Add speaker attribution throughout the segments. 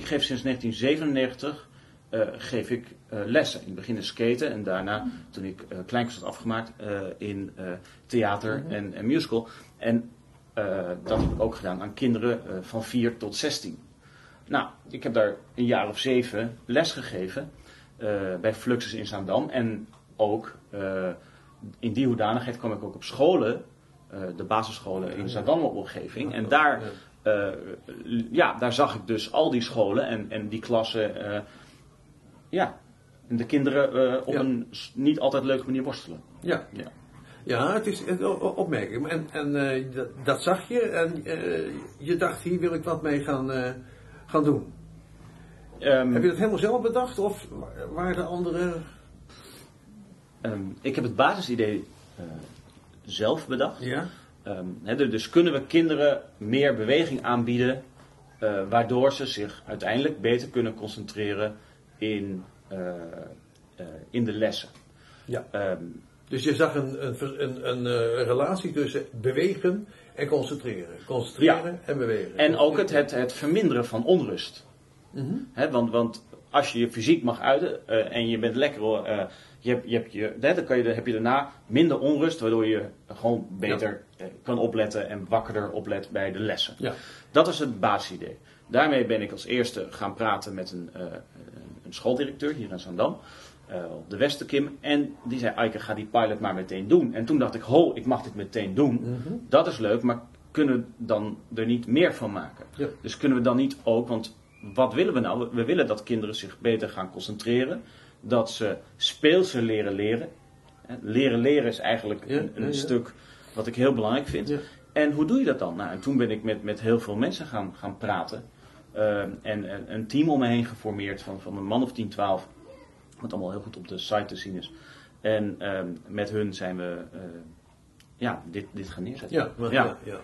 Speaker 1: ik geef sinds 1997 eh, geef ik eh, lessen. In het begin in skaten en daarna, toen ik uh, kleinkunst had afgemaakt, eh, in eh, theater en, en musical. En eh, dat heb ik ook gedaan aan kinderen eh, van 4 tot 16. Nou, ik heb daar een jaar of zeven les gegeven eh, bij Fluxus in Zaandam. En ook eh, in die hoedanigheid kwam ik ook op scholen, eh, de basisscholen in Zaandam op omgeving. En daar, eh, ja, daar zag ik dus al die scholen en, en die klassen, eh, ja, en de kinderen eh, op
Speaker 2: Ja.
Speaker 1: een niet altijd leuke manier worstelen.
Speaker 2: Ja.
Speaker 1: Ja.
Speaker 2: Ja, het is een o- o- opmerking. En, en eh, dat, dat zag je en eh, je dacht, hier wil ik wat mee gaan, eh, gaan doen.
Speaker 1: Ehm,
Speaker 2: Heb je dat helemaal zelf bedacht of waren er andere...
Speaker 1: ehm, ik heb het basisidee eh, zelf bedacht.
Speaker 2: Ja?
Speaker 1: Ehm, dus- dus kunnen we kinderen meer beweging aanbieden, eh, waardoor ze zich uiteindelijk beter kunnen concentreren in, eh, eh, in de lessen.
Speaker 2: Ja.
Speaker 1: Ehm,
Speaker 2: Dus je zag een, een, een, een, relatie tussen bewegen en concentreren. Concentreren en bewegen.
Speaker 1: en ook het, het, het verminderen van onrust.
Speaker 2: Mhm.
Speaker 1: Hè, want, want als je je fysiek mag uiten eh, en je bent lekker, eh, je hebt, je hebt je, hè, dan kan je, heb je daarna minder onrust, waardoor je gewoon beter eh, kan opletten en wakkerder oplet bij de lessen.
Speaker 2: Ja.
Speaker 1: Dat is het basisidee. Daarmee ben ik als eerste gaan praten met een, een schooldirecteur hier in Zandam. op de Westerkim. En die zei, Eike, ga die pilot maar meteen doen. En toen dacht ik, ho, ik mag dit meteen doen.
Speaker 2: Mhm.
Speaker 1: Dat is leuk, maar kunnen we dan er niet meer van maken?
Speaker 2: Ja.
Speaker 1: Dus kunnen we dan niet ook, want wat willen we nou? We- willen dat kinderen zich beter gaan concentreren. Dat ze speelser leren leren. Leren leren is eigenlijk
Speaker 2: Ja,
Speaker 1: een, een
Speaker 2: ja, ja.
Speaker 1: stuk wat ik heel belangrijk vind. En hoe doe je dat dan? Nou, en toen ben ik met, met heel veel mensen gaan, gaan praten. Eh, en, en een team om me heen geformeerd van, van een man of 10, 12. Wat allemaal heel goed op de site te zien is. En ehm, met hun zijn we eh, ja, dit, dit gaan neerzetten.
Speaker 2: Ja, maar- ja. Ja,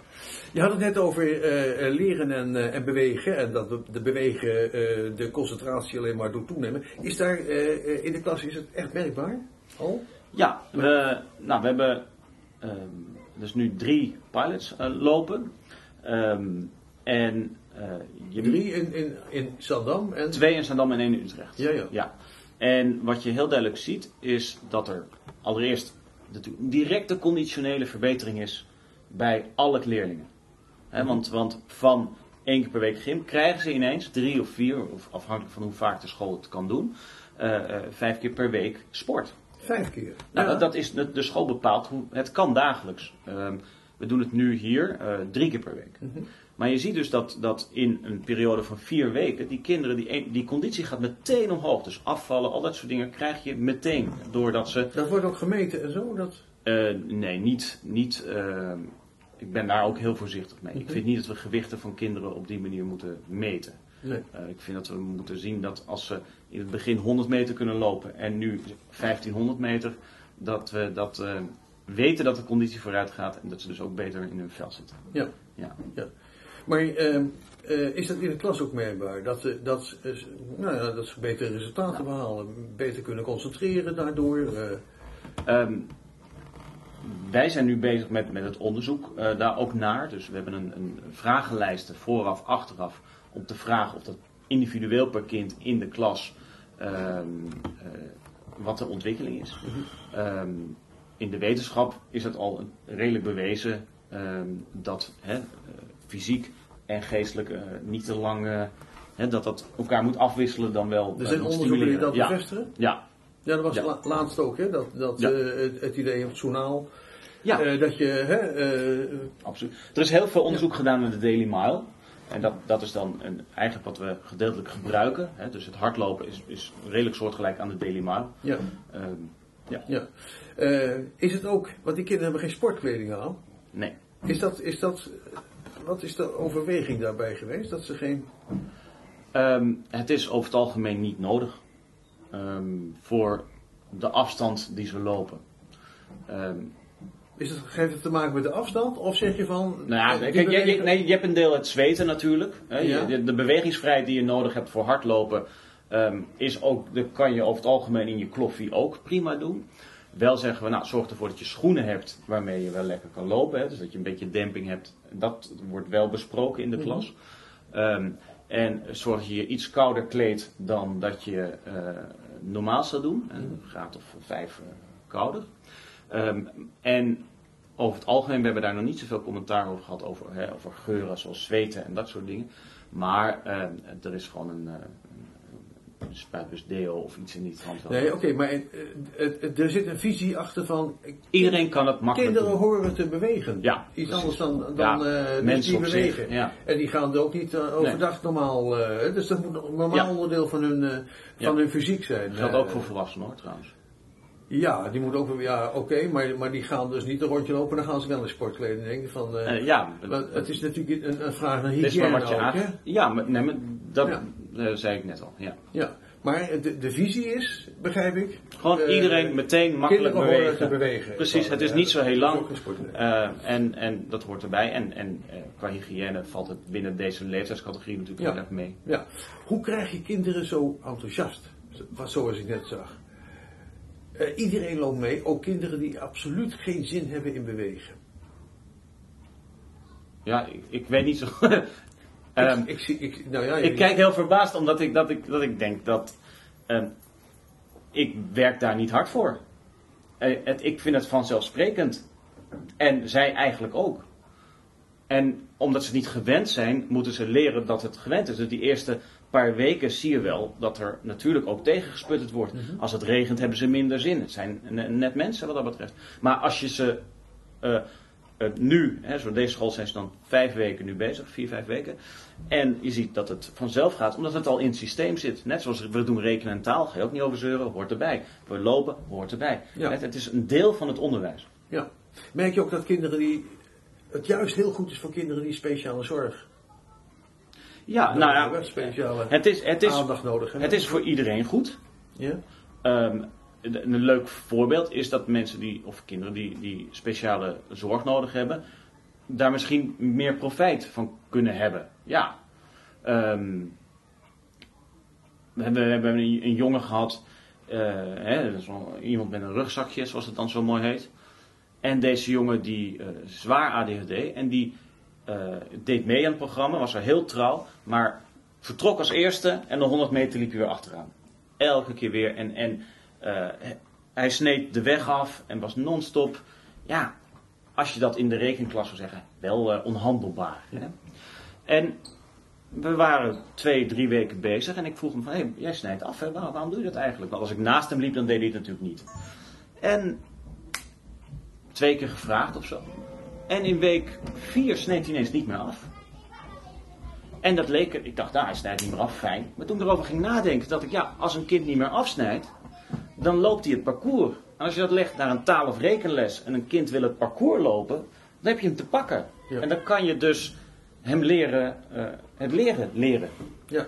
Speaker 2: Je had het net over eh, eh, leren en, eh, en bewegen. En dat de, de bewegen de concentratie alleen maar doet toenemen. Is daar in de klas is het echt merkbaar? Al?
Speaker 1: Ja, we, nou, we hebben ehm, dus nu drie pilots lopen. Ehm, en je
Speaker 2: Drie in, in, in Zandam en...
Speaker 1: Twee in Zandam en één in Utrecht.
Speaker 2: Ja, ja.
Speaker 1: ja. En wat je heel duidelijk ziet, is dat er allereerst natuurlijk een directe conditionele verbetering is bij alle leerlingen. Want, want van één keer per week gym krijgen ze ineens drie of vier, of afhankelijk van hoe vaak de school het kan doen, eh, eh, vijf keer per week sport.
Speaker 2: Vijf keer.
Speaker 1: Nou,
Speaker 2: Ja.
Speaker 1: dat is de, school bepaalt hoe het kan dagelijks. Ehm, we doen het nu hier eh, drie keer per week.
Speaker 2: Mhm.
Speaker 1: Maar je ziet dus dat, dat in een periode van vier weken, die kinderen, die, die conditie gaat meteen omhoog. Dus afvallen, al dat soort dingen krijg je meteen. Doordat ze,
Speaker 2: Dat wordt ook gemeten en zo? Dat...
Speaker 1: eh, nee, niet, niet ehm, ik ben daar ook heel voorzichtig mee. Ik
Speaker 2: Mhm.
Speaker 1: vind niet dat we gewichten van kinderen op die manier moeten meten.
Speaker 2: Nee.
Speaker 1: Eh, ik vind dat we moeten zien dat als ze in het begin 100 meter kunnen lopen en nu 1500 meter, dat we dat, eh, weten dat de conditie vooruit gaat en dat ze dus ook beter in hun vel zitten.
Speaker 2: Ja.
Speaker 1: Ja.
Speaker 2: Maar ehm, eh, is dat in de klas ook merkbaar? Dat, ze- dat, ze- nou ja, dat ze betere resultaten behalen, beter kunnen concentreren daardoor? eh,
Speaker 1: Ehm, wij zijn nu bezig met, met het onderzoek eh, daar ook naar. Dus we hebben een, een vragenlijst vooraf, achteraf, om te vragen of dat individueel per kind in de klas ehm, eh, wat de ontwikkeling is. Ehm, in de wetenschap is het al redelijk bewezen dat hè, fysiek en geestelijk eh, niet te lang eh, hè, dat dat elkaar moet afwisselen dan wel.
Speaker 2: er
Speaker 1: eh,
Speaker 2: zijn onderzoeken die dat bevestigen?
Speaker 1: Ja,
Speaker 2: Ja, dat was
Speaker 1: Ja.
Speaker 2: la- laatst ook, hè? Dat, dat
Speaker 1: Ja.
Speaker 2: het, het idee op het journaal.
Speaker 1: ja.
Speaker 2: dat je, hè,
Speaker 1: Absoluut. Er is heel veel onderzoek gedaan naar de Daily Mile. En dat, dat is dan een, eigenlijk wat we gedeeltelijk gebruiken. Hè. Dus het hardlopen is, is redelijk soortgelijk aan de Daily Mile.
Speaker 2: ja,
Speaker 1: Ehm, ja,
Speaker 2: ja. Is het ook, want die kinderen hebben geen sportkleding aan.
Speaker 1: nee.
Speaker 2: Is dat, is dat, wat is de overweging daarbij geweest? Dat ze geen,
Speaker 1: Ehm, het is over het algemeen niet nodig ehm, voor de afstand die ze lopen. Ehm,
Speaker 2: is het, heeft het te maken met de afstand? Of zeg je van...
Speaker 1: Nou ja,
Speaker 2: die
Speaker 1: kijk, je, nee, je hebt een deel het zweten natuurlijk. Hè. Je-
Speaker 2: Ja.
Speaker 1: de, de bewegingsvrijheid die je nodig hebt voor hardlopen, is ook, dat kan je over het algemeen in je kloffie ook prima doen. Wel zeggen we, nou, zorg ervoor dat je schoenen hebt waarmee je wel lekker kan lopen. Hè. Dus dat je een beetje demping hebt. Dat wordt wel besproken in de
Speaker 2: Mhm.
Speaker 1: klas. Ehm, En zorg dat je je iets kouder kleedt dan dat je eh, normaal zou doen. Een graad of vijf eh, kouder. Ehm, en over het algemeen, we hebben daar nog niet zoveel commentaar over gehad, over, hè, over geuren zoals zweten en dat soort dingen. Maar ehm, er is gewoon een, eh, een spuitbus deo of iets in die trant.
Speaker 2: Nee, oké, maar eh, het- het- er zit een visie achter van... eh,
Speaker 1: Iedereen kan het makkelijk
Speaker 2: Kinderen
Speaker 1: doen.
Speaker 2: horen te bewegen.
Speaker 1: Ja,
Speaker 2: Iets anders dan, dan
Speaker 1: Ja,
Speaker 2: eh,
Speaker 1: mensen
Speaker 2: die
Speaker 1: zich,
Speaker 2: bewegen.
Speaker 1: ja.
Speaker 2: En die gaan er ook niet eh, overdag normaal... eh, dus dat moet een normaal onderdeel van hun, eh, van hun fysiek zijn.
Speaker 1: Dat geldt
Speaker 2: Eh,
Speaker 1: ook voor volwassenen hoor, trouwens.
Speaker 2: Ja, die moet ook. Ja, oké, maar, maar die gaan dus niet een rondje lopen. Dan gaan ze wel in sportkleding denken. Van, eh,
Speaker 1: Eh, ja,
Speaker 2: maar het is natuurlijk een, een vraag naar
Speaker 1: het is maar
Speaker 2: hygiëne
Speaker 1: wat je
Speaker 2: ook?
Speaker 1: Ja, maar, nee, maar dat
Speaker 2: Ja.
Speaker 1: Eh, zei ik net al. Ja.
Speaker 2: Ja, maar de, de visie is, begrijp ik...
Speaker 1: Gewoon
Speaker 2: eh,
Speaker 1: iedereen meteen makkelijk bewegen.
Speaker 2: bewegen.
Speaker 1: Precies, het is
Speaker 2: Ja,
Speaker 1: niet zo heel
Speaker 2: dat is
Speaker 1: lang. Eh, en, en dat hoort erbij. En, en eh, qua hygiëne valt het binnen deze leeftijdscategorie natuurlijk
Speaker 2: Ja.
Speaker 1: heel erg mee.
Speaker 2: Ja. Hoe krijg je kinderen zo enthousiast? Zo- Zoals ik net zag. Eh, iedereen loopt mee, ook kinderen die absoluut geen zin hebben in bewegen.
Speaker 1: Ja, ik, ik weet niet zo. Ehm,
Speaker 2: ik, ik, zie, ik, nou ja,
Speaker 1: ik kijk heel verbaasd omdat ik, dat ik, dat ik denk dat. ehm, ik werk daar niet hard voor. Eh, het, ik vind het vanzelfsprekend. En zij eigenlijk ook. En omdat ze niet gewend zijn, moeten ze leren dat het gewend is. Dus die eerste paar weken zie je wel dat er natuurlijk ook tegengesputterd wordt. Als het regent hebben ze minder zin. Het zijn ne- net mensen wat dat betreft. Maar als je ze eh, eh, nu, hè, zo deze school zijn ze dan vijf weken nu bezig, vier, vijf weken. En je ziet dat het vanzelf gaat, omdat het al in het systeem zit. Net zoals we doen rekenen en taal, ga je ook niet over zeuren, hoort erbij. We lopen, hoort erbij.
Speaker 2: Ja.
Speaker 1: Het, het is een deel van het onderwijs.
Speaker 2: Ja. Merk je ook dat kinderen die. Het juist heel goed is voor kinderen die speciale zorg.
Speaker 1: Ja, nou ja,
Speaker 2: speciale
Speaker 1: het is, het is,
Speaker 2: aandacht nodig hebben.
Speaker 1: het is voor iedereen goed.
Speaker 2: Ja?
Speaker 1: Ehm, een leuk voorbeeld is dat mensen die, of kinderen die, die speciale zorg nodig hebben, daar misschien meer profijt van kunnen hebben. Ja. Ehm, we hebben, een, jongen gehad, eh, hè, wel iemand met een rugzakje, zoals het dan zo mooi heet. En deze jongen die eh, zwaar ADHD en die eh, deed mee aan het programma, was er heel trouw, maar vertrok als eerste en de 100 meter liep hij weer achteraan. Elke keer weer. En, en eh, hij sneed de weg af en was non-stop. Ja, als je dat in de rekenklas zou zeggen, wel eh, onhandelbaar. Hè? En we waren twee, drie weken bezig en ik vroeg hem van, hey, jij snijdt af, hè? Waarom, doe je dat eigenlijk? Want als ik naast hem liep, dan deed hij het natuurlijk niet. En twee keer gevraagd of zo. En in week vier sneed hij ineens niet meer af. En dat leek, ik dacht, nou, hij snijdt niet meer af, fijn. Maar toen erover ging nadenken, dacht ik, ja, als een kind niet meer afsnijdt, dan loopt hij het parcours. En als je dat legt naar een taal- of rekenles en een kind wil het parcours lopen, dan heb je hem te pakken.
Speaker 2: Ja.
Speaker 1: En dan kan je dus hem leren, eh, het leren leren.
Speaker 2: Ja.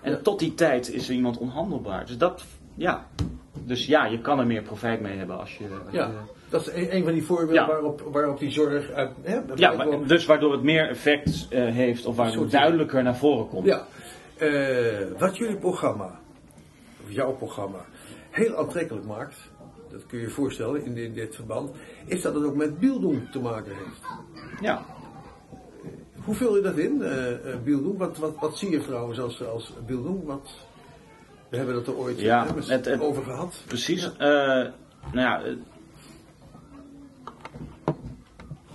Speaker 1: En
Speaker 2: Ja.
Speaker 1: tot die tijd is er iemand onhandelbaar. Dus dat, ja. Dus ja, je kan er meer profijt mee hebben als je... als
Speaker 2: ja.
Speaker 1: je-
Speaker 2: Dat is een, een van die voorbeelden
Speaker 1: Ja.
Speaker 2: waarop, waarop die zorg uit. Hè,
Speaker 1: ja, maar- dus waardoor het meer effect eh, heeft of waardoor het duidelijker naar voren komt.
Speaker 2: Ja. Eh, wat jullie programma, of jouw programma, heel aantrekkelijk maakt, dat kun je je voorstellen in dit, dit verband, is dat het ook met bieldoen te maken heeft.
Speaker 1: ja.
Speaker 2: Hoe vul je dat in, eh eh, bieldoen? Wat, wat, wat zie je trouwens als, als bieldoen? Wat, we hebben het er ooit
Speaker 1: Ja,
Speaker 2: hè, eens
Speaker 1: het- het-
Speaker 2: over gehad.
Speaker 1: Precies. Eh, nou ja, eh,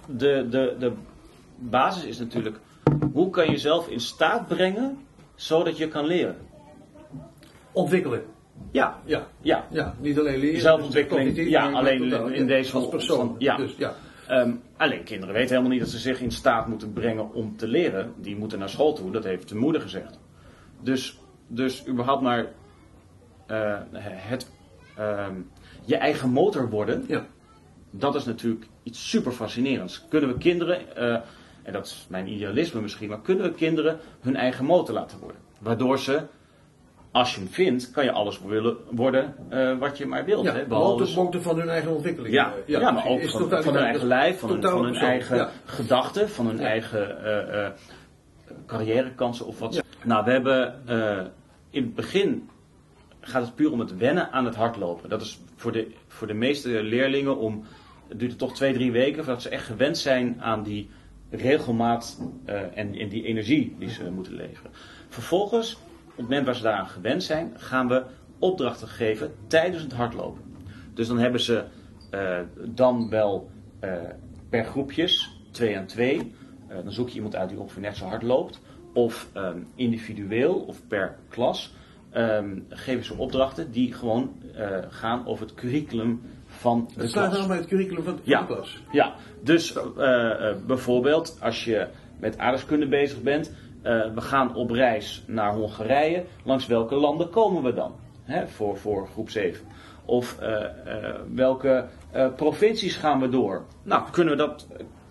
Speaker 1: de, de, de basis is natuurlijk, hoe kan je jezelf in staat brengen zodat je kan leren?
Speaker 2: Ontwikkelen.
Speaker 1: Ja,
Speaker 2: Ja.
Speaker 1: ja.
Speaker 2: Ja, niet alleen leren.
Speaker 1: Zelfontwikkeling,
Speaker 2: dus
Speaker 1: ja, alleen in deze
Speaker 2: Als persoon.
Speaker 1: ja.
Speaker 2: Dus, ja.
Speaker 1: Ehm, alleen kinderen weten helemaal niet dat ze zich in staat moeten brengen om te leren. Die moeten naar school toe, dat heeft de moeder gezegd. Dus, dus überhaupt maar eh, het, ehm, je eigen motor worden,
Speaker 2: ja.
Speaker 1: dat is natuurlijk iets super fascinerends. Kunnen we kinderen, eh, en dat is mijn idealisme misschien, maar kunnen we kinderen hun eigen motor laten worden? Waardoor ze, als je hem vindt, kan je alles willen worden eh, wat je maar wilt.
Speaker 2: Ja,
Speaker 1: hè? Behalve
Speaker 2: van hun eigen ontwikkeling.
Speaker 1: ja, ja, maar ook van, hun eigen lijf, van hun, van eigen
Speaker 2: ja.
Speaker 1: gedachten, van hun eigen eh, eh, carrièrekansen of wat. Nou, we hebben in het begin gaat het puur om het wennen aan het hardlopen. Dat is voor de, voor de meeste leerlingen om, het duurt toch twee, drie weken voordat ze echt gewend zijn aan die regelmaat en, en die energie die ze moeten leveren. Vervolgens, het moment waar ze daaraan gewend zijn, gaan we opdrachten geven tijdens het hardlopen. Dus dan hebben ze eh, dan wel eh, per groepjes, twee aan twee. Eh, dan zoek je iemand uit die ongeveer net zo hard loopt. Of individueel of per klas. ehm, geven ze opdrachten die gewoon gaan over het curriculum van de
Speaker 2: Het staat
Speaker 1: klas.
Speaker 2: dan bij het curriculum van, van
Speaker 1: Ja.
Speaker 2: de klas.
Speaker 1: Ja, dus bijvoorbeeld als je met aardrijkskunde bezig bent, eh, we gaan op reis naar Hongarije, langs welke landen komen we dan? Hè, voor, voor groep 7. Of eh, eh, welke provincies gaan we door? Nou, kunnen we dat,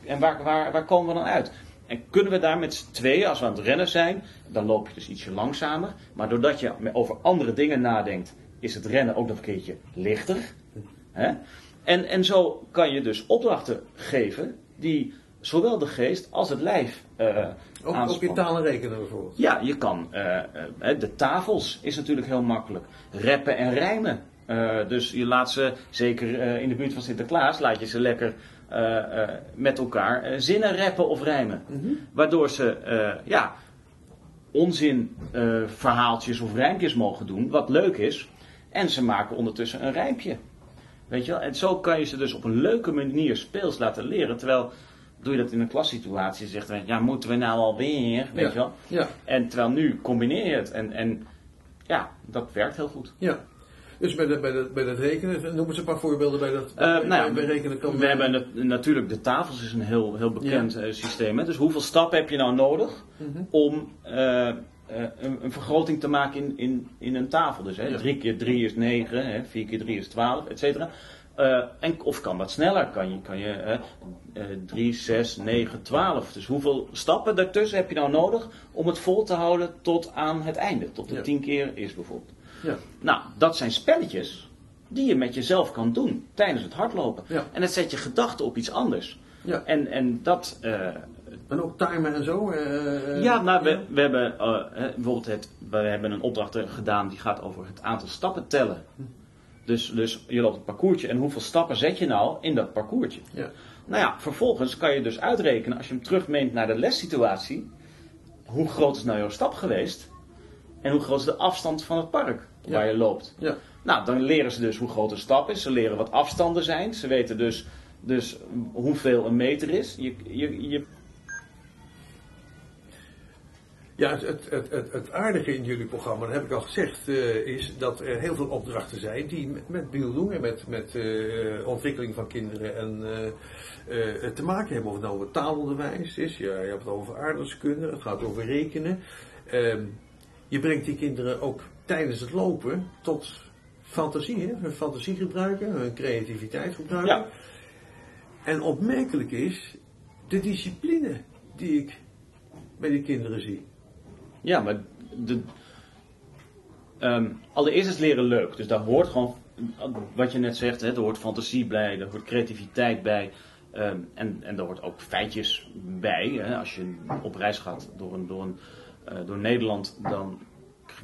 Speaker 1: en waar, waar, waar komen we dan uit? En kunnen we daar met z'n tweeën, als we aan het rennen zijn, dan loop je dus ietsje langzamer. Maar doordat je over andere dingen nadenkt, is het rennen ook nog een keertje lichter. Hè? En, en zo kan je dus opdrachten geven die zowel de geest als het lijf eh
Speaker 2: Ook, ook in
Speaker 1: aanspannen.
Speaker 2: taal en rekenen bijvoorbeeld.
Speaker 1: Ja, je kan. eh, eh, de tafels is natuurlijk heel makkelijk. Rappen en rijmen. Dus je laat ze, zeker in de buurt van Sinterklaas, laat je ze lekker met elkaar zinnen rappen of rijmen. Waardoor ze, ja, onzin verhaaltjes of rijmpjes mogen doen, wat leuk is. En ze maken ondertussen een rijmpje. Weet je wel? En zo kan je ze dus op een leuke manier speels laten leren. Terwijl, doe je dat in een klassituatie, zegt men, ja, moeten we nou alweer? Weet
Speaker 2: Ja.
Speaker 1: je wel?
Speaker 2: Ja,
Speaker 1: En terwijl nu combineer je het. En, en ja, dat werkt heel goed.
Speaker 2: ja. Dus bij, de, bij, de, bij dat rekenen, noem eens een paar voorbeelden bij dat bij,
Speaker 1: nou ja,
Speaker 2: bij rekenen. Kan
Speaker 1: We hebben natuurlijk, de tafels is een heel, heel bekend eh, systeem. Hè? Dus hoeveel stappen heb je nou nodig
Speaker 2: Mhm.
Speaker 1: om eh, een, een vergroting te maken in, in, in een tafel? Dus hè,
Speaker 2: Ja.
Speaker 1: 3 keer 3 is 9, hè, 4 keer 3 is 12, et cetera. Eh, en, of kan dat sneller? Kan je, kan je eh, 3, 6, 9, 12. Dus hoeveel stappen daartussen heb je nou nodig om het vol te houden tot aan het einde? Tot de
Speaker 2: Ja.
Speaker 1: 10 keer is bijvoorbeeld.
Speaker 2: Ja.
Speaker 1: Nou, dat zijn spelletjes die je met jezelf kan doen tijdens het hardlopen.
Speaker 2: Ja.
Speaker 1: En het zet je gedachten op iets anders.
Speaker 2: Ja.
Speaker 1: En, en dat. eh,
Speaker 2: En ook timen en zo. eh,
Speaker 1: ja, nou, we, we hebben bijvoorbeeld het, we hebben een opdracht gedaan die gaat over het aantal stappen tellen. Dus, dus je loopt een parcoursje en hoeveel stappen zet je nou in dat parcoursje?
Speaker 2: Ja.
Speaker 1: Nou ja, vervolgens kan je dus uitrekenen, als je hem terugmeent naar de lessituatie, hoe groot is nou jouw stap geweest en hoe groot is de afstand van het park waar
Speaker 2: Ja.
Speaker 1: je loopt.
Speaker 2: Ja.
Speaker 1: Nou, dan leren ze dus hoe groot een stap is. Ze leren wat afstanden zijn. Ze weten dus, dus hoeveel een meter is. Je, je, je,
Speaker 2: Ja, het, het, het, het, aardige in jullie programma, dat heb ik al gezegd, eh, is dat er heel veel opdrachten zijn die met, met beelding en met, met eh, ontwikkeling van kinderen en, eh, te maken hebben. Of het nou over taalonderwijs is, ja, je hebt het over aardrijkskunde, het gaat over rekenen. Ehm, je brengt die kinderen ook tijdens het lopen tot fantasie, hè? hun fantasie gebruiken, hun creativiteit gebruiken.
Speaker 1: Ja.
Speaker 2: En opmerkelijk is de discipline die ik bij die kinderen zie.
Speaker 1: Ja, maar de, ehm, allereerst is leren leuk. Dus daar hoort gewoon, wat je net zegt, hè, er hoort fantasie bij, er hoort creativiteit bij. ehm, en, en er hoort ook feitjes bij. Hè. Als je op reis gaat door, een, door, een, eh, door Nederland, dan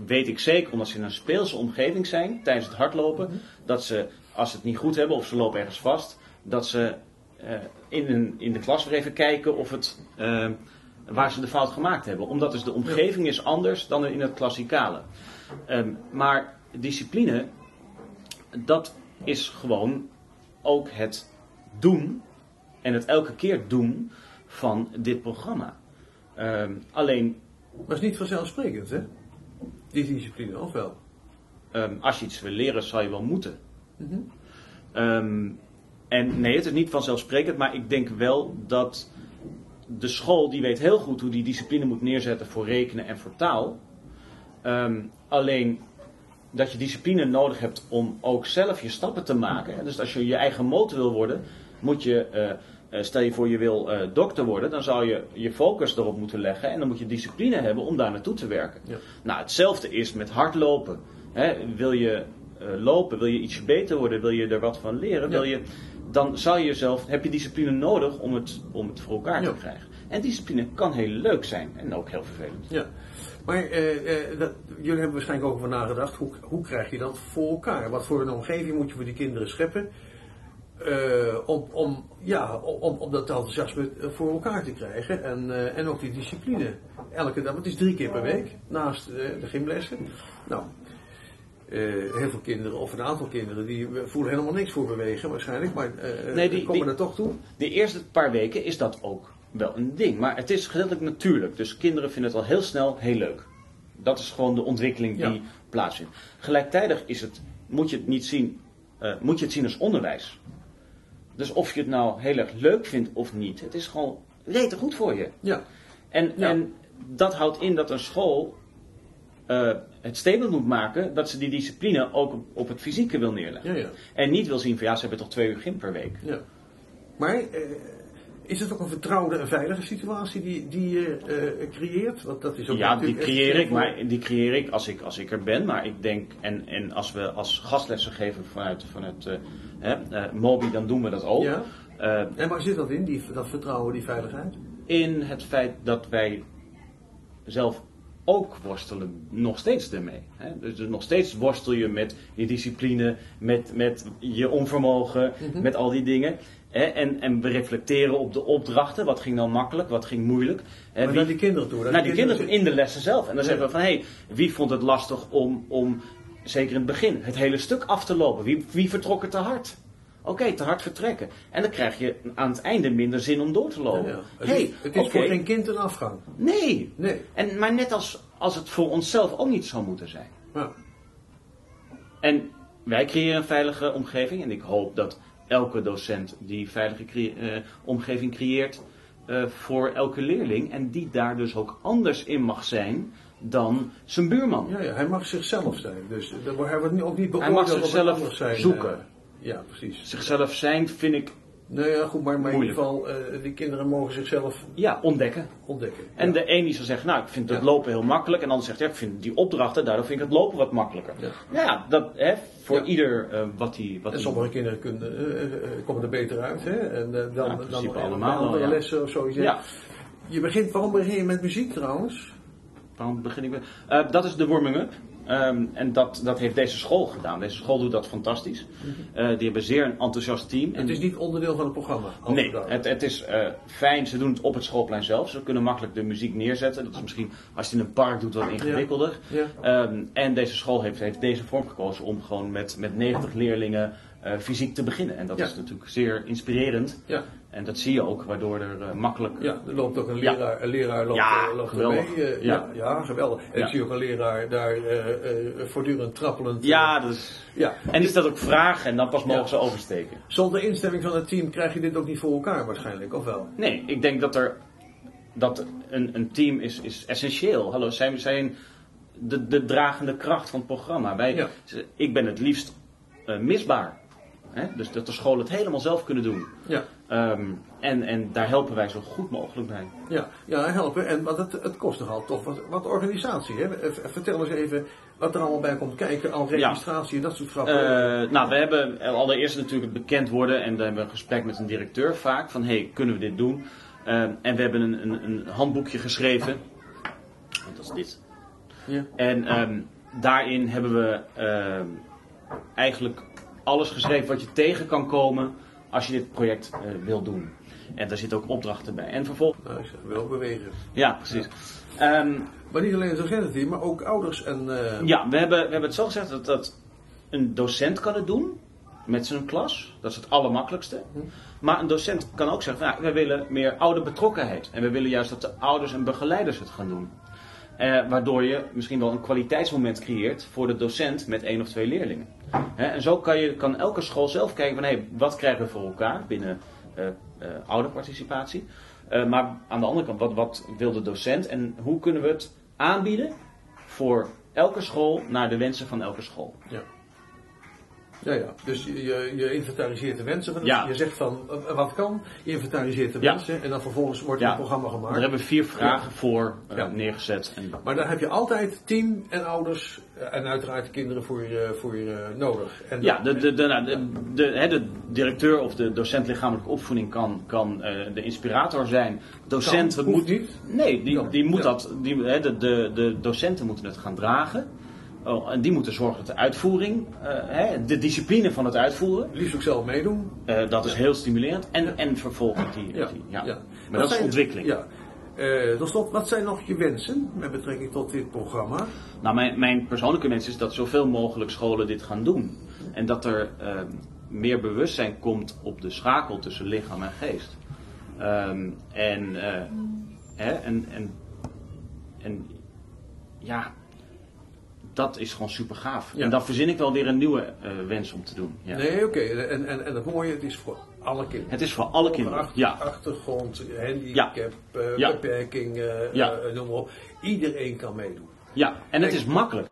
Speaker 1: weet ik zeker, omdat ze in een speelse omgeving zijn tijdens het hardlopen, dat ze, als ze het niet goed hebben of ze lopen ergens vast, dat ze eh, in, een, in de klas weer even kijken of het, eh, waar ze de fout gemaakt hebben. Omdat dus de omgeving is anders dan in het klassikale. Ehm, maar discipline, dat is gewoon ook het doen en het elke keer doen van dit programma. Ehm, alleen
Speaker 2: Maar het is niet vanzelfsprekend, hè? Die discipline, of wel?
Speaker 1: Ehm, als je iets wil leren, zal je wel moeten. Ehm, en nee, het is niet vanzelfsprekend, maar ik denk wel dat de school, die weet heel goed hoe die discipline moet neerzetten voor rekenen en voor taal. Ehm, alleen dat je discipline nodig hebt om ook zelf je stappen te maken. Dus als je je eigen motor wil worden, moet je, eh, eh, stel je voor je wil eh, dokter worden, dan zou je je focus erop moeten leggen en dan moet je discipline hebben om daar naartoe te werken.
Speaker 2: Ja.
Speaker 1: Nou, hetzelfde is met hardlopen. Hè, wil je lopen, wil je ietsje beter worden, wil je er wat van leren, wil je, dan zou je jezelf, heb je discipline nodig om het, om het voor elkaar
Speaker 2: Ja.
Speaker 1: te krijgen. En discipline kan heel leuk zijn en ook heel vervelend.
Speaker 2: Ja. Maar eh, eh, dat, jullie hebben waarschijnlijk ook over nagedacht, hoe, hoe krijg je dat voor elkaar? Wat voor een omgeving moet je voor die kinderen scheppen? eh, om, om, ja, om, om dat enthousiasme voor elkaar te krijgen. En, eh, en ook die discipline. Elke dag, want het is drie keer per week naast eh, de gymlessen. Nou, eh, heel veel kinderen, of een aantal kinderen, die voelen helemaal niks voor bewegen waarschijnlijk. Maar eh
Speaker 1: Nee, die-
Speaker 2: komen
Speaker 1: die-
Speaker 2: er toch toe.
Speaker 1: De eerste paar weken is dat ook wel een ding. Maar het is gedeeltelijk natuurlijk. Dus kinderen vinden het al heel snel heel leuk. Dat is gewoon de ontwikkeling die
Speaker 2: Ja.
Speaker 1: plaatsvindt. Gelijktijdig is het, moet je het niet zien, eh, moet je het zien als onderwijs. Dus of je het nou heel erg leuk vindt of niet, het is gewoon rete goed voor je.
Speaker 2: Ja,
Speaker 1: En,
Speaker 2: Ja.
Speaker 1: en dat houdt in dat een school eh, het statement moet maken dat ze die discipline ook op, op het fysieke wil neerleggen.
Speaker 2: ja, ja.
Speaker 1: En niet wil zien van ja, ze hebben toch twee uur gym per week.
Speaker 2: ja. Maar eh, is het ook een vertrouwde en veilige situatie die, die je eh, creëert? Want dat is ook
Speaker 1: Ja, die creëer ik, maar die creëer ik als ik, als ik er ben. Maar ik denk, en, en als we als gastlessen geven vanuit, vanuit hè, Mobi, dan doen we dat ook.
Speaker 2: Ja. En waar zit dat in, die, dat vertrouwen, die veiligheid?
Speaker 1: in het feit dat wij zelf ook worstelen, nog steeds ermee. Hè? Dus nog steeds worstel je met je discipline, met, met je onvermogen,
Speaker 2: Mhm.
Speaker 1: met al die dingen. Hè? En, en we reflecteren op de opdrachten. Wat ging nou makkelijk, wat ging moeilijk. Hè? Wie-
Speaker 2: naar die kinderen toe.
Speaker 1: naar die kinderen in de lessen zelf. En dan
Speaker 2: Ja.
Speaker 1: zeggen we van, hé, hey, wie vond het lastig om, om, zeker in het begin, het hele stuk af te lopen? Wie, wie vertrok het te hard? Oké, te hard vertrekken. En dan krijg je aan het einde minder zin om door te lopen.
Speaker 2: ja.
Speaker 1: Hey,
Speaker 2: is, het is voor geen kind een afgang.
Speaker 1: Nee.
Speaker 2: Nee.
Speaker 1: En, maar net als, als het voor onszelf ook niet zou moeten zijn.
Speaker 2: Ja.
Speaker 1: En wij creëren een veilige omgeving. En ik hoop dat elke docent die veilige eh, omgeving creëert eh, voor elke leerling. En die daar dus ook anders in mag zijn dan zijn buurman.
Speaker 2: Ja, ja, hij mag zichzelf zijn. Dus eh, hij wordt ook niet
Speaker 1: Hij
Speaker 2: beoordeeld
Speaker 1: mag
Speaker 2: op het
Speaker 1: zichzelf
Speaker 2: zijn.
Speaker 1: zoeken.
Speaker 2: Ja, precies.
Speaker 1: Zichzelf zijn vind ik,
Speaker 2: Nou ja, goed, maar, maar in ieder geval, eh, die kinderen mogen zichzelf
Speaker 1: ja, ontdekken.
Speaker 2: ontdekken.
Speaker 1: En
Speaker 2: ja.
Speaker 1: de een die zal zeggen, nou, ik vind het
Speaker 2: Ja.
Speaker 1: lopen heel makkelijk. En de ander zegt, ja, ik vind die opdrachten, daardoor vind ik het lopen wat makkelijker.
Speaker 2: Ja.
Speaker 1: Ja, dat, hè, voor ieder eh, wat hij... Wat
Speaker 2: En sommige kinderen kunnen, eh, komen er beter uit, hè? En dan, dan
Speaker 1: allemaal
Speaker 2: andere
Speaker 1: ja.
Speaker 2: lessen of zo. Je,
Speaker 1: Ja.
Speaker 2: je begint, waarom begin je met muziek trouwens?
Speaker 1: Waarom begin ik met... Dat is de warming-up. Ehm, en dat, dat heeft deze school gedaan. Deze school doet dat fantastisch. Eh, die hebben zeer een enthousiast team. En
Speaker 2: Het is niet onderdeel van het programma.
Speaker 1: Nee, het, het is eh, fijn. Ze doen het op het schoolplein zelf. Ze kunnen makkelijk de muziek neerzetten. Dat is misschien als je het in een park doet wat ingewikkelder.
Speaker 2: Ja.
Speaker 1: Ehm, en deze school heeft, heeft deze vorm gekozen om gewoon met, met 90 leerlingen eh, fysiek te beginnen. En dat
Speaker 2: Ja.
Speaker 1: is natuurlijk zeer inspirerend.
Speaker 2: Ja,
Speaker 1: En dat zie je ook, waardoor er eh, makkelijk...
Speaker 2: ja, er loopt ook een
Speaker 1: Ja.
Speaker 2: leraar, een leraar loopt,
Speaker 1: Ja,
Speaker 2: eh, loopt er
Speaker 1: geweldig.
Speaker 2: mee. eh, ja.
Speaker 1: Ja.
Speaker 2: Ja, geweldig. En
Speaker 1: Ja.
Speaker 2: ik zie ook een leraar daar eh, eh, voortdurend trappelend.
Speaker 1: Ja, dat is...
Speaker 2: ja.
Speaker 1: En die stelt ook vragen en dan pas mogen
Speaker 2: Ja.
Speaker 1: ze oversteken.
Speaker 2: Zonder instemming van het team krijg je dit ook niet voor elkaar waarschijnlijk, of wel?
Speaker 1: Nee, ik denk dat er dat een, een team is, is essentieel. Hallo, zij zijn de, de dragende kracht van het programma. Wij,
Speaker 2: Ja.
Speaker 1: Ik ben het liefst eh, misbaar. Hè? Dus dat de scholen het helemaal zelf kunnen doen.
Speaker 2: Ja.
Speaker 1: Ehm, en, en daar helpen wij zo goed mogelijk bij.
Speaker 2: Ja, ja helpen. En, want het, het kost nogal toch wat, wat organisatie. Hè? Eh, Vertel eens even wat er allemaal bij komt kijken. Al registratie en dat soort grappen.
Speaker 1: Eh, nou, we hebben allereerst natuurlijk het bekend worden en dan hebben we een gesprek met een directeur vaak van hey, kunnen we dit doen? En we hebben een, een, een handboekje geschreven. Dat is dit.
Speaker 2: ja.
Speaker 1: En ehm, daarin hebben we ehm, eigenlijk alles geschreven wat je tegen kan komen als je dit project eh, wil doen. En daar zitten ook opdrachten bij. En vervolgens.
Speaker 2: Nou, ik zeg wel bewegen.
Speaker 1: Ja, precies. Ehm,
Speaker 2: Maar niet alleen het docententeam, maar ook ouders en... eh,
Speaker 1: ja, we hebben, we hebben het zo gezegd dat, dat een docent kan het doen met zijn klas. Dat is het allermakkelijkste. Maar een docent kan ook zeggen, nou, we willen meer ouderbetrokkenheid. En we willen juist dat de ouders en begeleiders het gaan doen. Eh, waardoor je misschien wel een kwaliteitsmoment creëert voor de docent met één of twee leerlingen. En zo kan, je, kan elke school zelf kijken van hey, wat krijgen we voor elkaar binnen eh eh, ouderparticipatie. Eh, maar aan de andere kant, wat, wat wil de docent en hoe kunnen we het aanbieden voor elke school naar de wensen van elke school.
Speaker 2: Ja. Ja, ja. Dus je, je- inventariseert de wensen. Van het-
Speaker 1: Ja.
Speaker 2: Je zegt van eh, wat kan, je inventariseert de
Speaker 1: Ja.
Speaker 2: wensen en dan vervolgens wordt
Speaker 1: Ja.
Speaker 2: een programma gemaakt.
Speaker 1: Daar hebben we vier vragen voor eh, neergezet. En,
Speaker 2: Maar daar heb je altijd team en ouders eh, en uiteraard de kinderen voor je, voor je nodig. En
Speaker 1: ja, de, de, de, nou, de, de, hè, de directeur of de docent lichamelijke opvoeding kan, kan eh, de inspirator zijn. Docent moet
Speaker 2: niet.
Speaker 1: Nee, die, die moet dat, die, de, de docenten moeten het gaan dragen. Oh, en die moeten zorgen dat de uitvoering, eh, hè, de discipline van het uitvoeren,
Speaker 2: Liefst ook zelf meedoen.
Speaker 1: eh, dat is heel stimulerend. En, en vervolgens die, die ja. Maar
Speaker 2: Wat
Speaker 1: dat is ontwikkeling.
Speaker 2: Ja. Eh, tot slot, wat zijn nog je wensen met betrekking tot dit programma?
Speaker 1: Nou, mijn, mijn persoonlijke wens is dat zoveel mogelijk scholen dit gaan doen. En dat er eh, meer bewustzijn komt op de schakel tussen lichaam en geest. Ehm, en, hè, en, en, en ja, dat is gewoon super gaaf.
Speaker 2: Ja.
Speaker 1: En dan verzin ik wel weer een nieuwe eh, wens om te doen. Ja.
Speaker 2: Nee, oké. En, en, en het mooie, het is voor alle kinderen.
Speaker 1: Het is voor alle kinderen. Ja.
Speaker 2: Achtergrond, handicap,
Speaker 1: Ja.
Speaker 2: beperking, eh,
Speaker 1: Ja.
Speaker 2: eh, noem maar op. Iedereen kan meedoen.
Speaker 1: ja, en het is makkelijk.